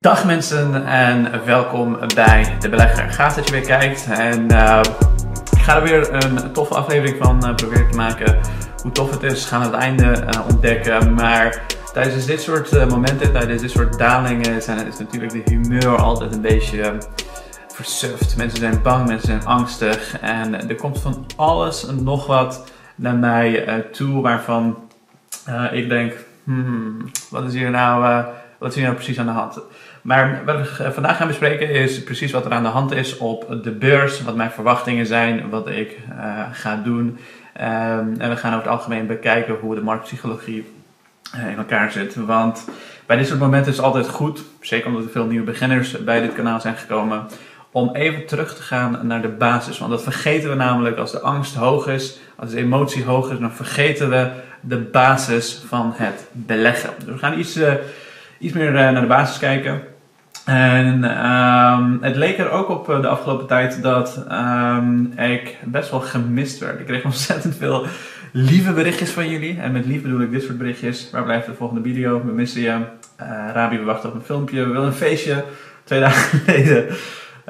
Dag mensen en welkom bij De Belegger. Gaaf dat je weer kijkt en uh, ik ga er weer een toffe aflevering van uh, proberen te maken. Hoe tof het is gaan het einde uh, ontdekken, maar tijdens dit soort momenten, tijdens dit soort dalingen zijn, is natuurlijk de humeur altijd een beetje versuft. Mensen zijn bang, mensen zijn angstig en er komt van alles en nog wat naar mij toe waarvan ik denk, hmm, wat is hier nou, wat is hier nou precies aan de hand? Maar wat we vandaag gaan bespreken is precies wat er aan de hand is op de beurs. Wat mijn verwachtingen zijn, wat ik uh, ga doen. Um, en we gaan over het algemeen bekijken hoe de marktpsychologie uh, in elkaar zit. Want bij dit soort momenten is het altijd goed, zeker omdat er veel nieuwe beginners bij dit kanaal zijn gekomen, om even terug te gaan naar de basis. Want dat vergeten we namelijk als de angst hoog is, als de emotie hoog is, dan vergeten we de basis van het beleggen. Dus we gaan iets, uh, iets meer naar de basis kijken. En um, het leek er ook op eh, de afgelopen tijd dat um, ik best wel gemist werd. Ik kreeg ontzettend veel lieve berichtjes van jullie. En met lief bedoel ik dit soort berichtjes. Waar blijft de volgende video? We missen je. Uh, Rabi, we wachten op een filmpje. We willen een feestje. Twee dagen geleden.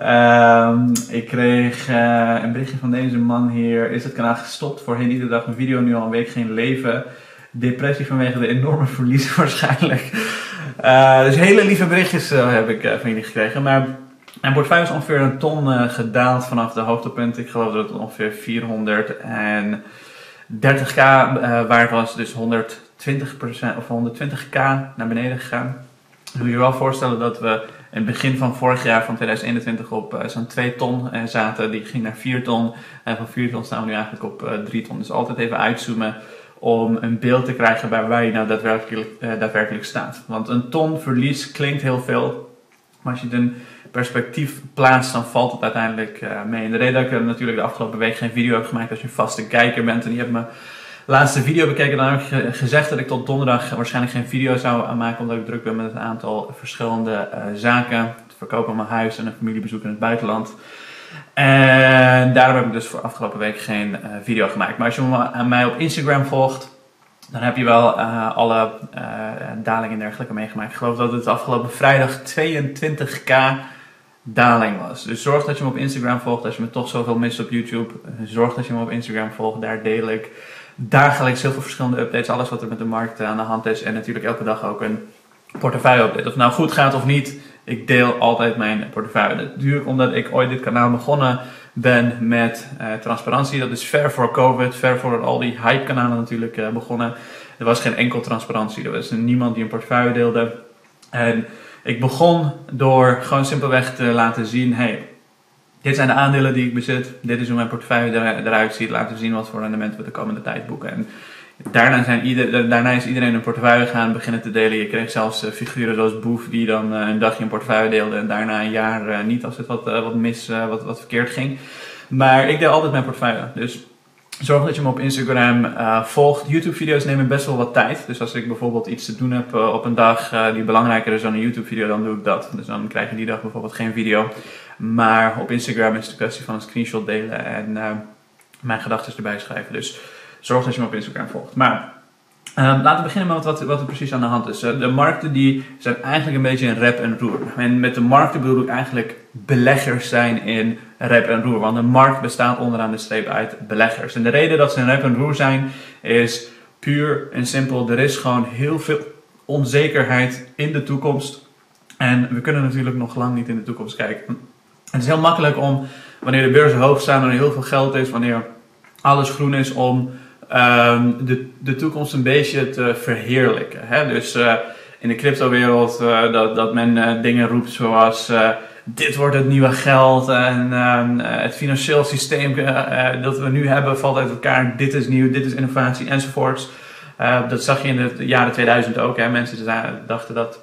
Um, ik kreeg uh, een berichtje van deze man hier. Is het kanaal gestopt? Voorheen iedere dag een video, nu al een week geen leven. Depressie vanwege de enorme verliezen waarschijnlijk. Uh, dus hele lieve berichtjes uh, heb ik uh, van jullie gekregen. Maar mijn portefeuille is ongeveer een ton gedaald vanaf de hoogtepunt. Ik geloof dat het ongeveer 430k waard was. Dus 120% of 120k naar beneden gegaan. Je moet je wel voorstellen dat we in het begin van vorig jaar, van 2021, op zo'n 2 ton zaten. Die ging naar 4 ton. En van 4 ton staan we nu eigenlijk op 3 ton. Dus altijd even uitzoomen om een beeld te krijgen bij waar je nou daadwerkelijk, uh, daadwerkelijk staat. Want een ton verlies klinkt heel veel, maar als je het in perspectief plaatst, dan valt het uiteindelijk uh, mee. En de reden dat ik natuurlijk de afgelopen week geen video heb gemaakt als je een vaste kijker bent en je hebt mijn laatste video bekeken, dan heb ik gezegd dat ik tot donderdag waarschijnlijk geen video zou maken, omdat ik druk ben met een aantal verschillende uh, zaken. Het verkopen van mijn huis en een familiebezoek in het buitenland. En daarom heb ik dus voor afgelopen week geen uh, video gemaakt. Maar als je mij op Instagram volgt, dan heb je wel uh, alle uh, dalingen en dergelijke meegemaakt. Ik geloof dat het afgelopen vrijdag 22k daling was. Dus zorg dat je me op Instagram volgt. Als je me toch zoveel mist op YouTube, zorg dat je me op Instagram volgt. Daar deel ik dagelijks heel veel verschillende updates. Alles wat er met de markt aan de hand is. En natuurlijk elke dag ook een portefeuille update. Of het nou goed gaat of niet, ik deel altijd mijn portefeuille. Natuurlijk omdat ik ooit dit kanaal begonnen ben met uh, transparantie. Dat is ver voor COVID, ver voor al die hype kanalen natuurlijk uh, begonnen. Er was geen enkel transparantie. Er was niemand die een portefeuille deelde. En ik begon door gewoon simpelweg te laten zien, hey, dit zijn de aandelen die ik bezit. Dit is hoe mijn portefeuille eruit ziet. Laten zien wat voor rendementen we de komende tijd boeken. En Daarna, zijn daarna is iedereen een portefeuille gaan beginnen te delen. Je kreeg zelfs uh, figuren zoals Boef die dan uh, een dagje een portefeuille deelde en daarna een jaar uh, niet als het wat, wat mis, wat, wat verkeerd ging. Maar ik deel altijd mijn portefeuille. Dus zorg dat je me op Instagram volgt. YouTube-video's nemen best wel wat tijd. Dus als ik bijvoorbeeld iets te doen heb op een dag die belangrijker is dan een YouTube-video, dan doe ik dat. Dus dan krijg je die dag bijvoorbeeld geen video. Maar op Instagram is het een kwestie van een screenshot delen en mijn gedachten erbij schrijven. Dus zorg dat je me op Instagram volgt. Maar um, laten we beginnen met wat, wat er precies aan de hand is. De markten die zijn eigenlijk een beetje in rep en roer. En met de markten bedoel ik eigenlijk beleggers zijn in rep en roer. Want de markt bestaat onderaan de streep uit beleggers. En de reden dat ze in rep en roer zijn is puur en simpel. Er is gewoon heel veel onzekerheid in de toekomst. En we kunnen natuurlijk nog lang niet in de toekomst kijken. Het is heel makkelijk om, wanneer de beurzen hoog staan en er heel veel geld is, wanneer alles groen is, om um, de, de toekomst een beetje te verheerlijken. Hè? Dus uh, in de cryptowereld uh, dat, dat men uh, dingen roept zoals dit wordt het nieuwe geld en ehm, het financieel systeem dat we nu hebben valt uit elkaar, dit is nieuw, dit is innovatie enzovoorts. dat zag je in de jaren 2000 ook. Hè? Mensen dachten dat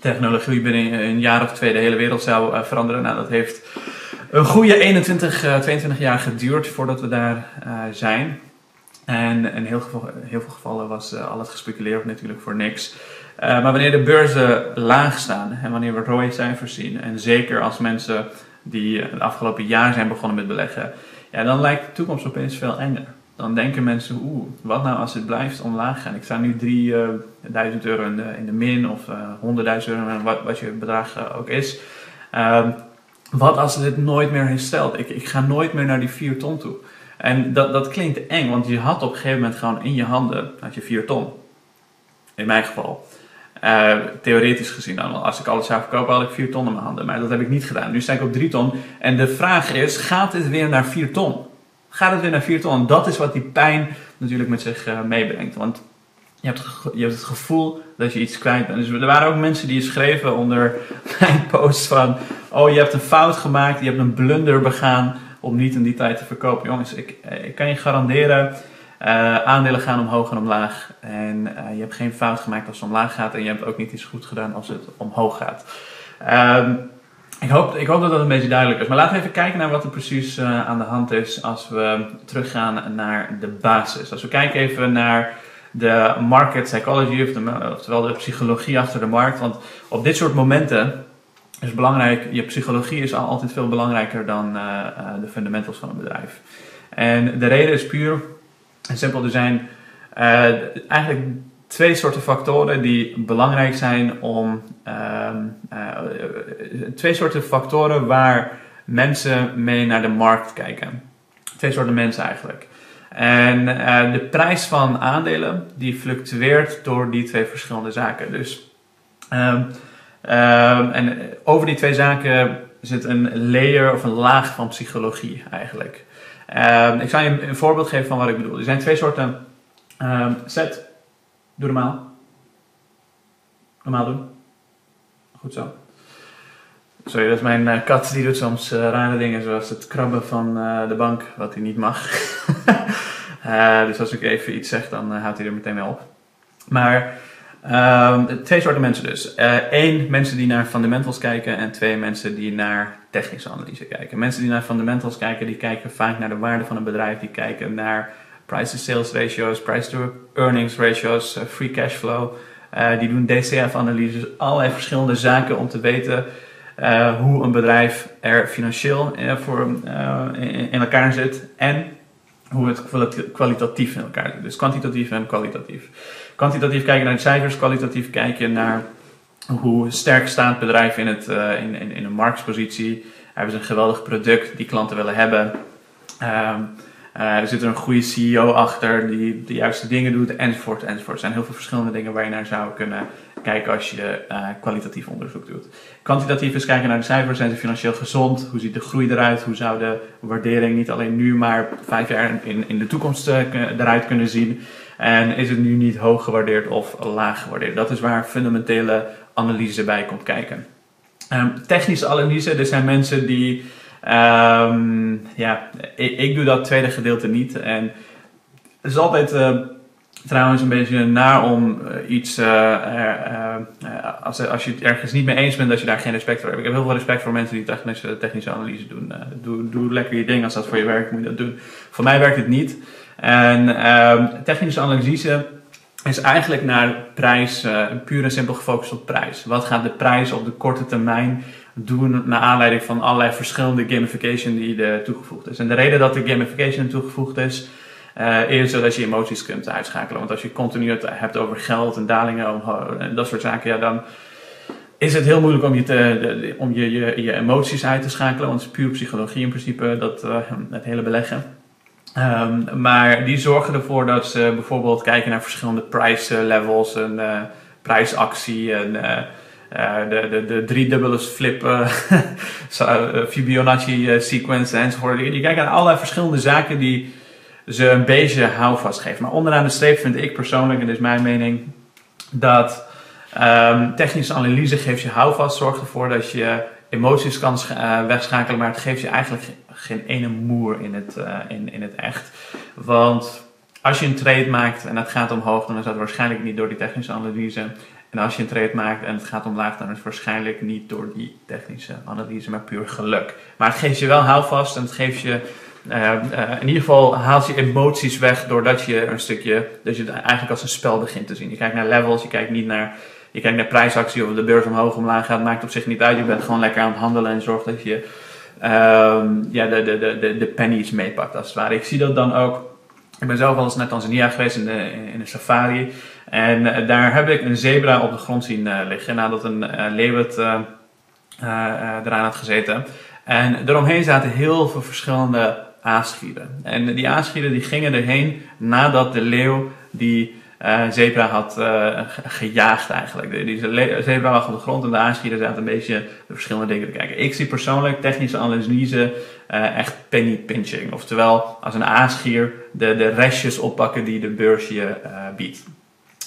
technologie binnen een jaar of twee de hele wereld zou veranderen. Nou, dat heeft een goede 21, 22 jaar geduurd voordat we daar zijn. En in heel, veel gevallen was uh, al het gespeculeerd natuurlijk voor niks. Uh, maar wanneer de beurzen laag staan en wanneer we rode cijfers zien, en zeker als mensen die het afgelopen jaar zijn begonnen met beleggen, ja, dan lijkt de toekomst opeens veel enger. dan denken mensen, oeh, wat nou als het blijft omlaag gaan? Ik sta nu 3000 euro in de, in de min of uh, 100.000 euro, wat, wat je bedrag ook is. Ehm, wat als het nooit meer herstelt? Ik, ik ga nooit meer naar die 4 ton toe. En dat, dat klinkt eng, want je had op een gegeven moment gewoon in je handen, had je 4 ton. In mijn geval. Uh, theoretisch gezien als ik alles zou verkopen, had ik 4 ton in mijn handen. Maar dat heb ik niet gedaan. Nu sta ik op 3 ton. En de vraag is, gaat het weer naar 4 ton? Gaat het weer naar 4 ton? En dat is wat die pijn natuurlijk met zich uh, meebrengt. Want je hebt, je hebt het gevoel dat je iets kwijt bent. Dus er waren ook mensen die schreven onder mijn post van... Oh, je hebt een fout gemaakt, je hebt een blunder begaan om niet in die tijd te verkopen. Jongens, ik, eh, ik kan je garanderen... Uh, aandelen gaan omhoog en omlaag. En uh, je hebt geen fout gemaakt als het omlaag gaat. En je hebt ook niet iets goed gedaan als het omhoog gaat. Um, ik, hoop, ik hoop dat dat een beetje duidelijk is. Maar laten we even kijken naar wat er precies aan de hand is als we teruggaan naar de basis. Als we kijken even naar de market psychology, of de, oftewel de psychologie achter de markt. Want op dit soort momenten is het belangrijk, je psychologie is altijd veel belangrijker dan de fundamentals van een bedrijf. En de reden is puur en simpel, er zijn uh, eigenlijk twee soorten factoren die belangrijk zijn om. Uh, twee soorten factoren waar mensen mee naar de markt kijken. Twee soorten mensen eigenlijk. En de prijs van aandelen die fluctueert door die twee verschillende zaken. Dus, ehm, ehm, en over die twee zaken zit een layer of een laag van psychologie eigenlijk. Um, ik zal je een, voorbeeld geven van wat ik bedoel. Er zijn twee soorten um, set. Doe normaal. Normaal doen. Goed zo. Sorry, dat is mijn uh, kat. Die doet soms uh, rare dingen zoals het krabben van de bank, wat hij niet mag. dus als ik even iets zeg, dan houdt hij er meteen mee op. Maar Um, twee soorten mensen dus. Eén, uh, mensen die naar fundamentals kijken en twee, mensen die naar technische analyse kijken. Mensen die naar fundamentals kijken, die kijken vaak naar de waarde van een bedrijf, die kijken naar price-to-sales ratios, price-to-earnings ratios, uh, free cash flow. Uh, die doen DCF-analyses, allerlei verschillende zaken om te weten hoe een bedrijf er financieel voor, in elkaar zit en hoe het kwalitatief in elkaar zit. Dus kwantitatief en kwalitatief. Kwantitatief kijken naar de cijfers, kwalitatief kijken naar hoe sterk staat bedrijf in, het, uh, in, in, een marktpositie. Hebben ze een geweldig product die klanten willen hebben? Um, uh, er zit er een goede CEO achter die de juiste dingen doet, enzovoort, enzovoort. Er zijn heel veel verschillende dingen waar je naar zou kunnen kijken als je uh, kwalitatief onderzoek doet. Kwantitatief is kijken naar de cijfers. Zijn ze financieel gezond? Hoe ziet de groei eruit? Hoe zou de waardering niet alleen nu, maar vijf jaar in, in de toekomst eruit kunnen zien? En is het nu niet hoog gewaardeerd of laag gewaardeerd? Dat is waar fundamentele analyse bij komt kijken. Um, technische analyse, er zijn mensen die. Um, ja, ik, doe dat tweede gedeelte niet. En het is altijd uh, trouwens een beetje naar om uh, iets. Uh, als, als je het ergens niet mee eens bent, dat je daar geen respect voor hebt. Ik heb heel veel respect voor mensen die technische, technische analyse doen. doe, doe lekker je ding. Als dat voor je werkt, moet je dat doen. Voor mij werkt het niet. En um, technische analyse is eigenlijk naar prijs, uh, puur en simpel gefocust op prijs. Wat gaat de prijs op de korte termijn doen naar aanleiding van allerlei verschillende gamification die er toegevoegd is. En de reden dat de gamification toegevoegd is, uh, is zodat je emoties kunt uitschakelen. Want als je continu het hebt over geld en dalingen en dat soort zaken, ja, dan is het heel moeilijk om je, om je, je, emoties uit te schakelen. Want het is puur psychologie in principe, dat, uh, het hele beleggen. Um, maar die zorgen ervoor dat ze bijvoorbeeld kijken naar verschillende price levels, een uh, prijsactie, en uh, de, de, de driedubbele flip, Fibonacci sequence enzovoort. Die kijken naar allerlei verschillende zaken die ze een beetje houvast geven. Maar onderaan de streep vind ik persoonlijk, en dit is mijn mening, dat um, technische analyse geeft je houvast, zorgt ervoor dat je emoties kan wegschakelen, maar het geeft je eigenlijk geen ene moer in het, uh, in, in het echt. Want als je een trade maakt en het gaat omhoog, dan is dat waarschijnlijk niet door die technische analyse. En als je een trade maakt en het gaat omlaag, dan is het waarschijnlijk niet door die technische analyse, maar puur geluk. Maar het geeft je wel houvast en het geeft je. Uh, uh, in ieder geval haalt je emoties weg doordat je een stukje, dat je het eigenlijk als een spel begint te zien. Je kijkt naar levels, je kijkt niet naar, je kijkt naar prijsactie of de beurs omhoog omlaag gaat, maakt op zich niet uit. Je bent gewoon lekker aan het handelen en zorgt dat je um, ja, de, de, de, de pennies meepakt als het ware. Ik zie dat dan ook Ik ben zelf wel eens naar Tanzania geweest in in de safari. En daar heb ik een zebra op de grond zien liggen nadat een leeuw het eraan had gezeten. En eromheen zaten heel veel verschillende aasgieren. En die aasgieren die gingen erheen nadat de leeuw die uh, zebra had uh, gejaagd eigenlijk. Zebra lag op de grond en de aasgieren zaten een beetje de verschillende dingen te kijken. Ik zie persoonlijk technische analyse uh, echt penny pinching. Oftewel, als een aasgier de, de restjes oppakken die de beurs je biedt.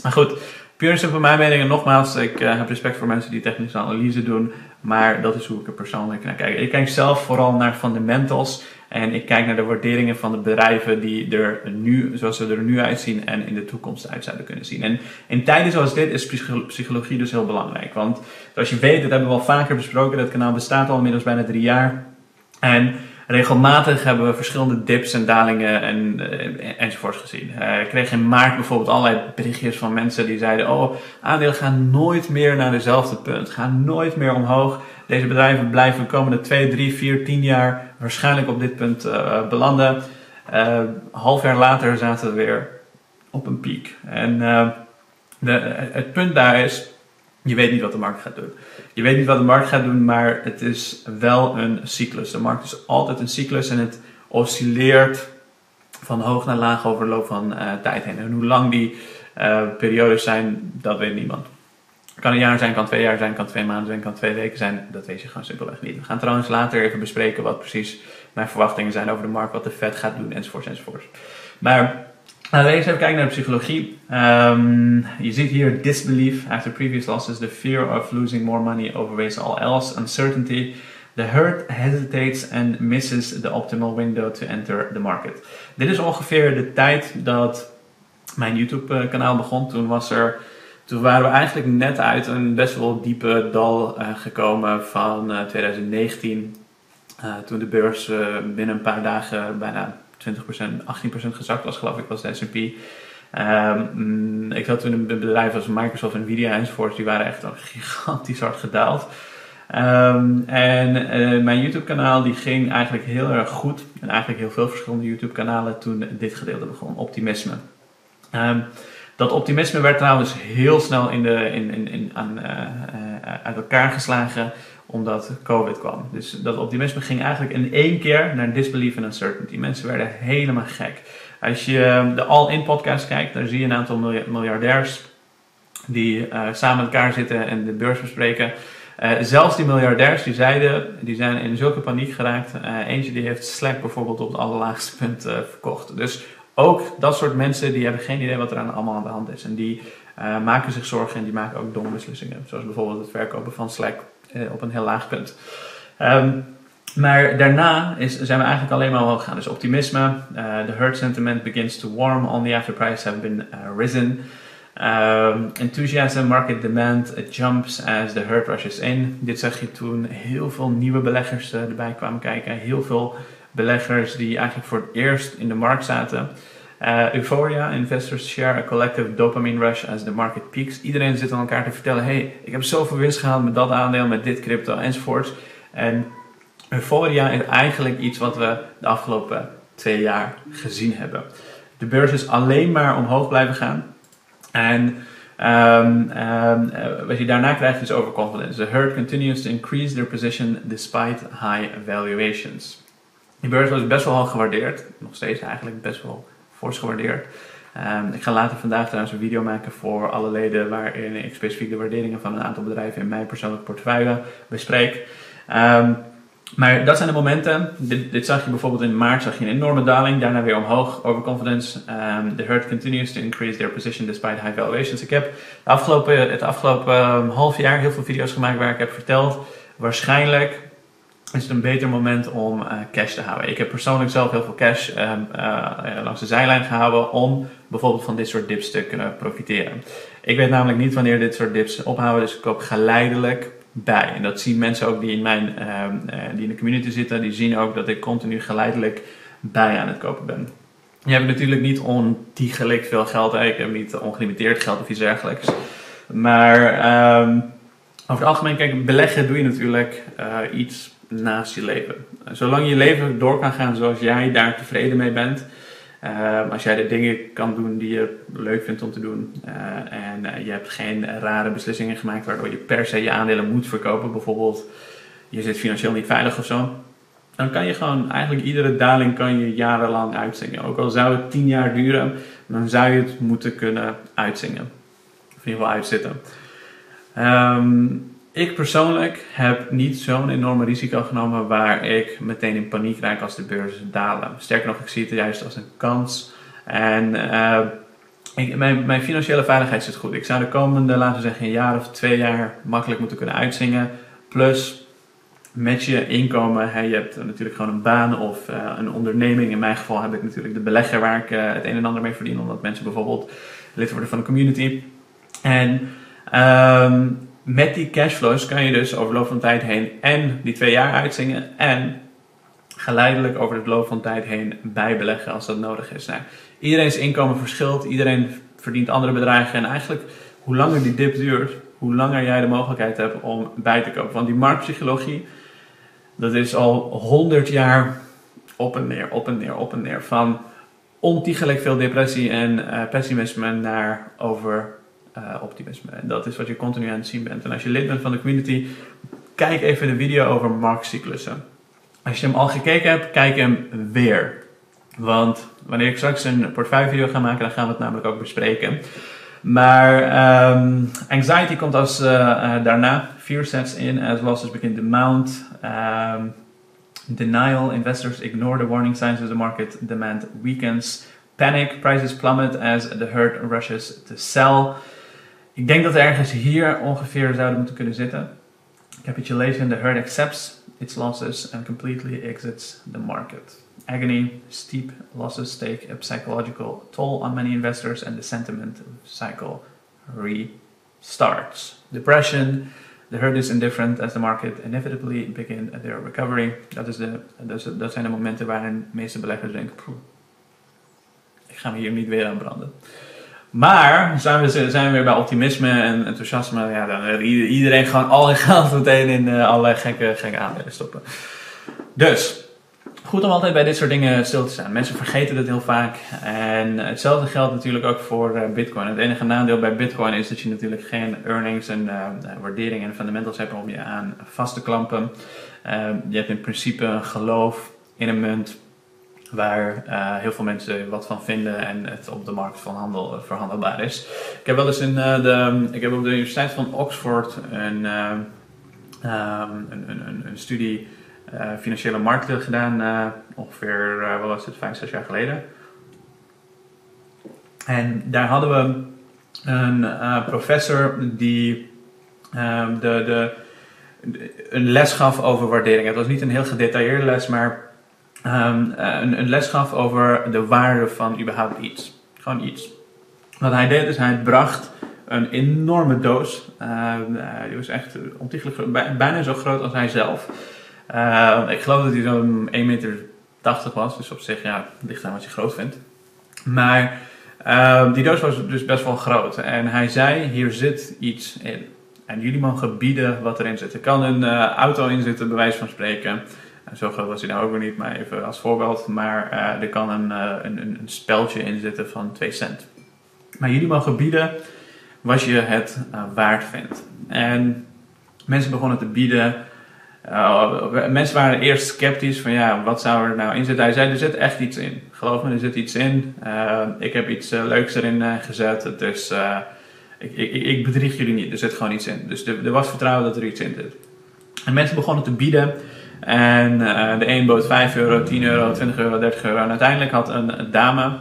Maar goed, puur en simpel mijn mening. En nogmaals, ik heb respect voor mensen die technische analyse doen. Maar dat is hoe ik er persoonlijk naar kijk. Ik kijk zelf vooral naar fundamentals. En ik kijk naar de waarderingen van de bedrijven die er nu, zoals ze er nu uitzien en in de toekomst uit zouden kunnen zien. En in tijden zoals dit is psychologie dus heel belangrijk. Want zoals je weet, dat hebben we al vaker besproken, dat kanaal bestaat al inmiddels bijna drie jaar. En regelmatig hebben we verschillende dips en dalingen en, uh, enzovoorts gezien. Uh, ik kreeg in maart bijvoorbeeld allerlei berichtjes van mensen die zeiden: Oh, aandelen gaan nooit meer naar dezelfde punt, gaan nooit meer omhoog. Deze bedrijven blijven de komende 2, 3, 4, 10 jaar waarschijnlijk op dit punt uh, belanden. half jaar later zaten we weer op een piek. En de, het punt daar is je weet niet wat de markt gaat doen. Je weet niet wat de markt gaat doen, maar het is wel een cyclus. De markt is altijd een cyclus en het oscilleert van hoog naar laag over de loop van uh, tijd heen. En hoe lang die uh, periodes zijn, dat weet niemand. Kan een jaar zijn, kan twee jaar zijn, kan twee maanden zijn, kan twee weken zijn. Dat weet je gewoon simpelweg niet. We gaan trouwens later even bespreken wat precies mijn verwachtingen zijn over de markt, wat de Fed gaat doen, enzovoorts, enzovoorts. Maar Laten we eens even kijken naar de psychologie. Um, je ziet hier disbelief after previous losses. The fear of losing more money overweighs all else. Uncertainty. The herd hesitates and misses the optimal window to enter the market. Dit is ongeveer de tijd dat mijn YouTube kanaal begon. Toen was er... Toen waren we eigenlijk net uit een best wel diepe dal uh, gekomen van uh, 2019. Uh, toen de beurs binnen een paar dagen bijna 20%, 18% gezakt was, geloof ik, was de SP. Um, ik had toen een bedrijf als Microsoft, Nvidia enzovoort, die waren echt gigantisch hard gedaald. Um, en uh, mijn YouTube kanaal die ging eigenlijk heel erg goed. En eigenlijk heel veel verschillende YouTube kanalen toen dit gedeelte begon, optimisme. Um, dat optimisme werd trouwens heel snel in de, in, in, aan, uh, uh, uit elkaar geslagen omdat COVID kwam. Dus dat optimisme ging eigenlijk in één keer naar disbelief en uncertainty. Mensen werden helemaal gek. Als je de All-In podcast kijkt, dan zie je een aantal miljardairs die uh, samen met elkaar zitten en de beurs bespreken. Uh, zelfs die miljardairs die zeiden, die zijn in zulke paniek geraakt. Uh, eentje die heeft Slack bijvoorbeeld op het allerlaagste punt verkocht. Dus ook dat soort mensen die hebben geen idee wat er aan, allemaal aan de hand is. En die maken zich zorgen en die maken ook domme beslissingen. Zoals bijvoorbeeld het verkopen van Slack uh, op een heel laag punt. Um, maar daarna is, zijn we eigenlijk alleen maar omhoog gegaan. Dus optimisme, uh, the herd sentiment begins to warm, on the after price have been uh, risen. Um, enthusiasm, market demand jumps as the herd rushes in. Dit zag je toen heel veel nieuwe beleggers erbij kwamen kijken. Heel veel beleggers die eigenlijk voor het eerst in de markt zaten. Uh, euphoria, investors share a collective dopamine rush as the market peaks. Iedereen zit aan elkaar te vertellen: hey, ik heb zoveel winst gehaald met dat aandeel, met dit crypto enzovoorts. En euphoria is eigenlijk iets wat we de afgelopen twee jaar gezien hebben. De beurs is alleen maar omhoog blijven gaan. En um, um, wat je daarna krijgt is overconfidence. The herd continues to increase their position despite high valuations. Die beurs was best wel hoog gewaardeerd. Nog steeds eigenlijk best wel fors gewaardeerd. Um, ik ga later vandaag trouwens een video maken voor alle leden waarin ik specifiek de waarderingen van een aantal bedrijven in mijn persoonlijke portefeuille bespreek. Um, maar dat zijn de momenten. Dit, dit, zag je bijvoorbeeld in maart, zag je een enorme daling, daarna weer omhoog, overconfidence. Um, the herd continues to increase their position despite high valuations. Ik heb de afgelopen, het afgelopen half jaar heel veel video's gemaakt waar ik heb verteld, waarschijnlijk is het een beter moment om uh, cash te houden. Ik heb persoonlijk zelf heel veel cash uh, uh, langs de zijlijn gehouden om bijvoorbeeld van dit soort dips te kunnen profiteren. Ik weet namelijk niet wanneer dit soort dips ophouden, dus ik koop geleidelijk bij. En dat zien mensen ook die in, mijn, ehm, die in de community zitten, die zien ook dat ik continu geleidelijk bij aan het kopen ben. Je hebt natuurlijk niet ontiegelijk veel geld, ik heb niet ongelimiteerd geld of iets dergelijks. Maar um, over het algemeen, kijk, beleggen doe je natuurlijk iets naast je leven. Zolang je leven door kan gaan zoals jij daar tevreden mee bent, Ehm, als jij de dingen kan doen die je leuk vindt om te doen eh, en eh, je hebt geen rare beslissingen gemaakt waardoor je per se je aandelen moet verkopen, bijvoorbeeld je zit financieel niet veilig of zo, dan kan je gewoon eigenlijk iedere daling kan je jarenlang uitzingen. Ook al zou het tien jaar duren, dan zou je het moeten kunnen uitzingen. Of in ieder geval uitzitten. Ehm, ik persoonlijk heb niet zo'n enorme risico genomen waar ik meteen in paniek raak als de beurzen dalen. Sterker nog, ik zie het juist als een kans. En ik, mijn, mijn, financiële veiligheid zit goed. Ik zou de komende, laten we zeggen, een jaar of twee jaar makkelijk moeten kunnen uitzingen. Plus met je inkomen, hè, je hebt natuurlijk gewoon een baan of uh, een onderneming. In mijn geval heb ik natuurlijk de belegger waar ik uh, het een en ander mee verdien, omdat mensen bijvoorbeeld lid worden van de community. En um, met die cashflows kan je dus over de loop van tijd heen en die twee jaar uitzingen en geleidelijk over de loop van tijd heen bijbeleggen als dat nodig is. Nou, iedereen's inkomen verschilt, iedereen verdient andere bedragen en eigenlijk hoe langer die dip duurt, hoe langer jij de mogelijkheid hebt om bij te kopen. Want die marktpsychologie, dat is al honderd jaar op en neer, op en neer, op en neer. Van ontiegelijk veel depressie en uh, pessimisme naar over uh, optimisme. En dat is wat je continu aan het zien bent. En als je lid bent van de community, kijk even de video over marktcyclussen. Als je hem al gekeken hebt, kijk hem weer. Want wanneer ik straks een portefeuillevideo ga maken, dan gaan we het namelijk ook bespreken. Maar um, anxiety komt als uh, uh, daarna. Fear sets in as losses begin to mount. Um, denial, investors ignore the warning signs of the market, demand weakens. Panic, prices plummet as the herd rushes to sell. Ik denk dat we ergens hier ongeveer zouden moeten kunnen zitten. Capitulation, the herd accepts its losses and completely exits the market. Agony, steep losses take a psychological toll on many investors and the sentiment cycle restarts. Depression, the herd is indifferent as the market inevitably begin their recovery. Dat, is de, dat zijn de momenten waarin de meeste beleggers denken, ik ga me hier niet weer aan branden. Maar zijn we, zijn we weer bij optimisme en enthousiasme. Ja, dan iedereen gewoon al geld meteen in uh, allerlei gekke, gekke aandelen stoppen. Dus, goed om altijd bij dit soort dingen stil te staan. Mensen vergeten dat heel vaak. En hetzelfde geldt natuurlijk ook voor uh, Bitcoin. Het enige nadeel bij Bitcoin is dat je natuurlijk geen earnings en uh, waardering en fundamentals hebt om je aan vast te klampen. je hebt in principe een geloof in een munt waar uh, heel veel mensen wat van vinden en het op de markt van handel uh, verhandelbaar is. Ik heb wel eens in uh, de, ik heb op de Universiteit van Oxford een, um, een, een, een, studie financiële markten gedaan, ongeveer, wat was het, vijf, zes jaar geleden. En daar hadden we een professor die de, de, een les gaf over waardering. Het was niet een heel gedetailleerde les, maar um, een, een, les gaf over de waarde van überhaupt iets. Gewoon iets. Wat hij deed is, hij bracht een enorme doos. Uh, die was echt ontiegelijk bijna zo groot als hij zelf. Uh, ik geloof dat hij zo'n 1,80 meter was, dus op zich, ja, ligt aan wat je groot vindt. Maar die doos was dus best wel groot. En hij zei, hier zit iets in. En jullie mogen bieden wat erin zit. Er kan een auto in zitten, bij wijze van spreken. Zo groot was hij nou ook weer niet, maar even als voorbeeld. Maar uh, er kan een, uh, een, een, speltje in zitten van 2 cent. Maar jullie mogen bieden wat je het uh, waard vindt. En mensen begonnen te bieden. mensen waren eerst sceptisch van ja, wat zou er nou in zitten. Hij zei, er zit echt iets in. Geloof me, er zit iets in. ik heb iets leuks erin gezet. Dus ik, ik, ik, bedrieg jullie niet. Er zit gewoon iets in. Dus er, er was vertrouwen dat er iets in zit. En mensen begonnen te bieden. En uh, de een bood 5 euro, 10 euro, 20 euro, 30 euro. En uiteindelijk had een dame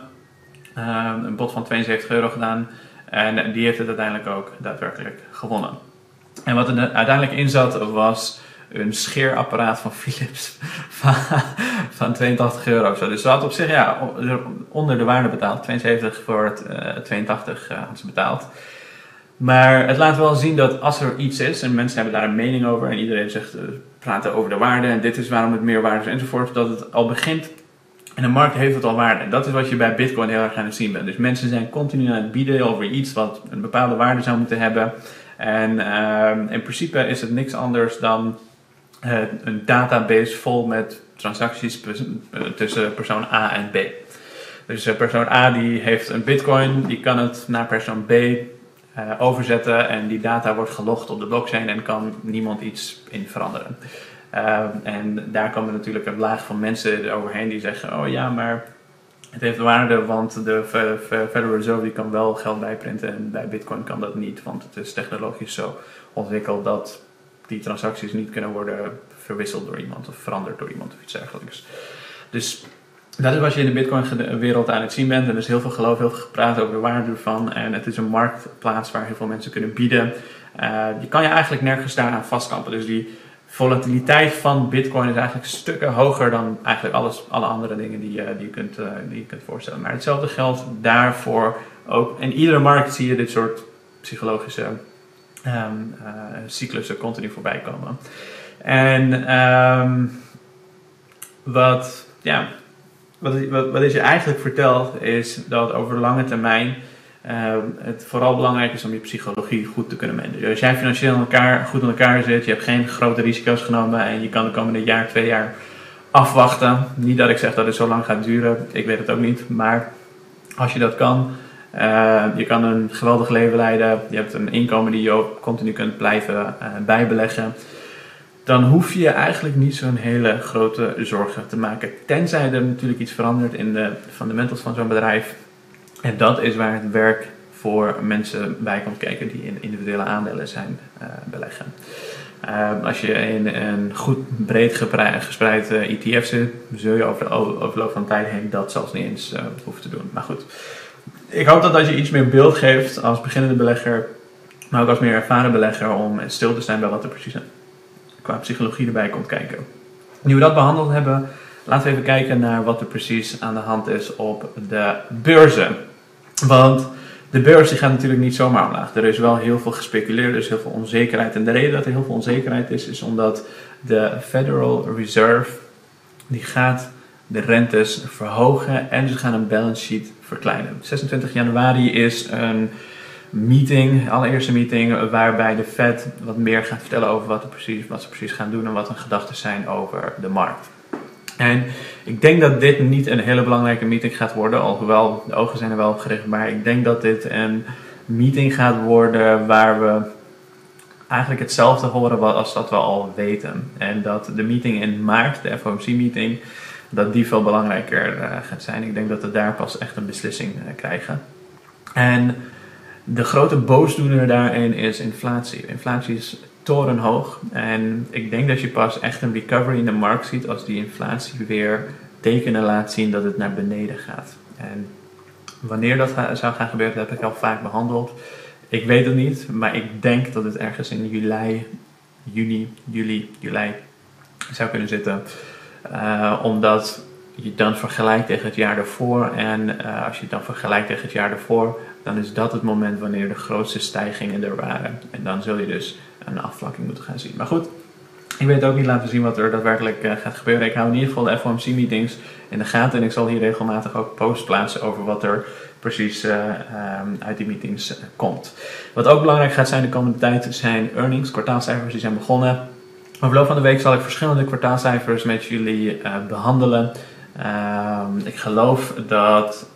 uh, een bod van 72 euro gedaan. En die heeft het uiteindelijk ook daadwerkelijk gewonnen. En wat er uiteindelijk in zat was een scheerapparaat van Philips van, van 82 euro. Dus ze had op zich ja, onder de waarde betaald. 72 voor het uh, 82 uh, had ze betaald. Maar het laat wel zien dat als er iets is en mensen hebben daar een mening over en iedereen zegt, praten over de waarde en dit is waarom het meer waard is enzovoort, dat het al begint en de markt heeft het al waarde. En dat is wat je bij Bitcoin heel erg aan het zien bent. Dus mensen zijn continu aan het bieden over iets wat een bepaalde waarde zou moeten hebben. En uh, in principe is het niks anders dan uh, een database vol met transacties tussen persoon A en B. Dus uh, persoon A die heeft een bitcoin, die kan het naar persoon B overzetten en die data wordt gelogd op de blockchain en kan niemand iets in veranderen. en daar komen natuurlijk een laag van mensen overheen die zeggen, oh ja, maar het heeft waarde, want de Federal Reserve die kan wel geld bijprinten en bij Bitcoin kan dat niet, want het is technologisch zo ontwikkeld dat die transacties niet kunnen worden verwisseld door iemand of veranderd door iemand of iets dergelijks. Dus dat is wat je in de Bitcoin-wereld aan het zien bent. En er is heel veel geloof, heel veel gepraat over de waarde ervan. En het is een marktplaats waar heel veel mensen kunnen bieden. Uh, je kan je eigenlijk nergens daaraan vastkampen. Dus die volatiliteit van Bitcoin is eigenlijk stukken hoger dan eigenlijk alles, alle andere dingen die, uh, die, je kunt, uh, die je kunt voorstellen. Maar hetzelfde geldt daarvoor ook. In iedere markt zie je dit soort psychologische um, cyclussen continu voorbij komen. En um, wat, ja, wat, wat, wat je eigenlijk vertelt is dat over de lange termijn uh, het vooral belangrijk is om je psychologie goed te kunnen managen. Als jij financieel in elkaar, goed in elkaar zit, je hebt geen grote risico's genomen en je kan de komende jaar, twee jaar afwachten. Niet dat ik zeg dat het zo lang gaat duren, ik weet het ook niet, maar als je dat kan, uh, je kan een geweldig leven leiden, je hebt een inkomen die je ook continu kunt blijven uh, bijbeleggen dan hoef je eigenlijk niet zo'n hele grote zorgen te maken. Tenzij er natuurlijk iets verandert in de fundamentals van zo'n bedrijf. En dat is waar het werk voor mensen bij komt kijken die in individuele aandelen zijn uh, beleggen. Uh, als je in een goed breed gespreid uh, eh, ETF zit, zul je over de overloop van tijd heen dat zelfs niet eens hoeven te doen. Maar goed, ik hoop dat dat je iets meer beeld geeft als beginnende belegger, maar ook als meer ervaren belegger om stil te zijn bij wat er precies qua psychologie erbij komt kijken. Nu we dat behandeld hebben, laten we even kijken naar wat er precies aan de hand is op de beurzen. Want de beurs die gaat natuurlijk niet zomaar omlaag. Er is wel heel veel gespeculeerd, er is heel veel onzekerheid. En de reden dat er heel veel onzekerheid is, is omdat de Federal Reserve die gaat de rentes verhogen en ze gaan een balance sheet verkleinen. 26 januari is een meeting, allereerste meeting, waarbij de Fed wat meer gaat vertellen over wat, precies, wat ze precies gaan doen en wat hun gedachten zijn over de markt. En ik denk dat dit niet een hele belangrijke meeting gaat worden, alhoewel de ogen zijn er wel op gericht, maar ik denk dat dit een meeting gaat worden waar we eigenlijk hetzelfde horen als dat we al weten. En dat de meeting in maart, de FOMC-meeting, dat die veel belangrijker uh, gaat zijn. Ik denk dat we daar pas echt een beslissing uh, krijgen. En de grote boosdoener daarin is inflatie. Inflatie is torenhoog en ik denk dat je pas echt een recovery in de markt ziet als die inflatie weer tekenen laat zien dat het naar beneden gaat. En wanneer dat zou gaan gebeuren, heb ik al vaak behandeld. Ik weet het niet, maar ik denk dat het ergens in juli, juni, juli, juli zou kunnen zitten. Uh, omdat je dan vergelijkt tegen het jaar daarvoor. En uh, als je het dan vergelijkt tegen het jaar daarvoor, dan is dat het moment wanneer de grootste stijgingen er waren. En dan zul je dus een afvlakking moeten gaan zien. Maar goed, ik weet ook niet laten zien wat er daadwerkelijk uh, gaat gebeuren. Ik hou in ieder geval de FOMC-meetings in de gaten. En ik zal hier regelmatig ook posts plaatsen over wat er precies uh, um, uit die meetings komt. Wat ook belangrijk gaat zijn de komende tijd zijn earnings, kwartaalcijfers die zijn begonnen. Over loop van de week zal ik verschillende kwartaalcijfers met jullie behandelen. Ehm, ik geloof dat ehm,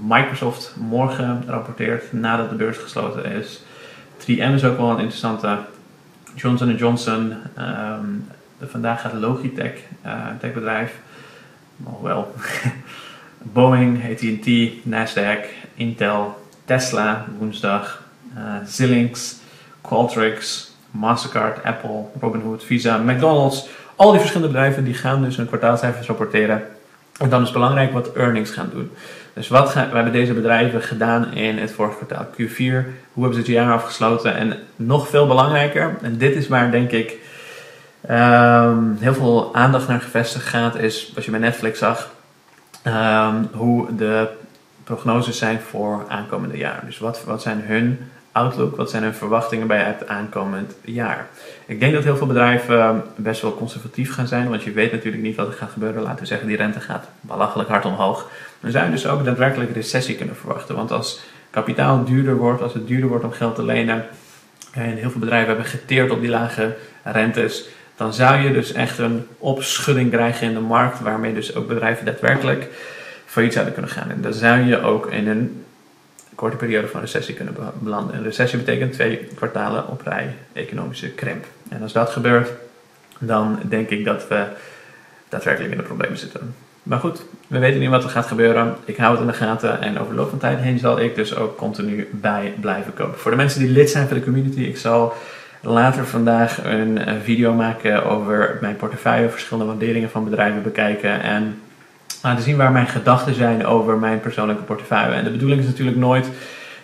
Microsoft morgen rapporteert nadat de beurs gesloten is. 3M is ook wel een interessante. Johnson Johnson. Um, vandaag gaat Logitech, uh, een techbedrijf. wel. Boeing, AT&T, Nasdaq, Intel, Tesla woensdag, uh, Qualtrics, Mastercard, Apple, Robinhood, Visa, McDonald's. Al die verschillende bedrijven die gaan dus hun kwartaalcijfers rapporteren. En dan is belangrijk wat earnings gaan doen. Dus wat gaan, hebben deze bedrijven gedaan in het vorige kwartaal Q4? Hoe hebben ze het jaar afgesloten? En nog veel belangrijker, en dit is waar denk ik um, heel veel aandacht naar gevestigd gaat, is wat je bij Netflix zag, um, hoe de prognoses zijn voor aankomende jaar. Dus wat, wat zijn hun outlook? Wat zijn hun verwachtingen bij het aankomend jaar? Ik denk dat heel veel bedrijven ehm, best wel conservatief gaan zijn, want je weet natuurlijk niet wat er gaat gebeuren. Laten we zeggen, die rente gaat belachelijk hard omhoog. Dan zou je dus ook daadwerkelijk recessie kunnen verwachten. Want als kapitaal duurder wordt, als het duurder wordt om geld te lenen, en heel veel bedrijven hebben geteerd op die lage rentes, dan zou je dus echt een opschudding krijgen in de markt, waarmee dus ook bedrijven daadwerkelijk failliet zouden kunnen gaan. En dan zou je ook in een korte periode van recessie kunnen belanden. Een recessie betekent twee kwartalen op rij economische krimp. En als dat gebeurt, dan denk ik dat we daadwerkelijk in de problemen zitten. Maar goed, we weten niet wat er gaat gebeuren. Ik hou het in de gaten en over de loop van tijd heen zal ik dus ook continu bij blijven komen. Voor de mensen die lid zijn van de community, ik zal later vandaag een video maken over mijn portefeuille, verschillende waarderingen van bedrijven bekijken en laten zien waar mijn gedachten zijn over mijn persoonlijke portefeuille. En de bedoeling is natuurlijk nooit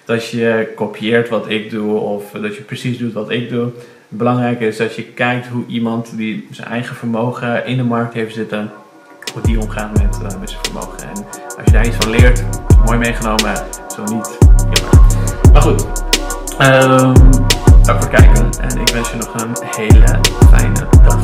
dat je kopieert wat ik doe of dat je precies doet wat ik doe. Het belangrijke is dat je kijkt hoe iemand die zijn eigen vermogen in de markt heeft zitten, hoe die omgaat met, uh, met zijn vermogen. En als je daar iets van leert, mooi meegenomen, zo niet. Maar goed, um, dank voor het kijken en ik wens je nog een hele fijne dag.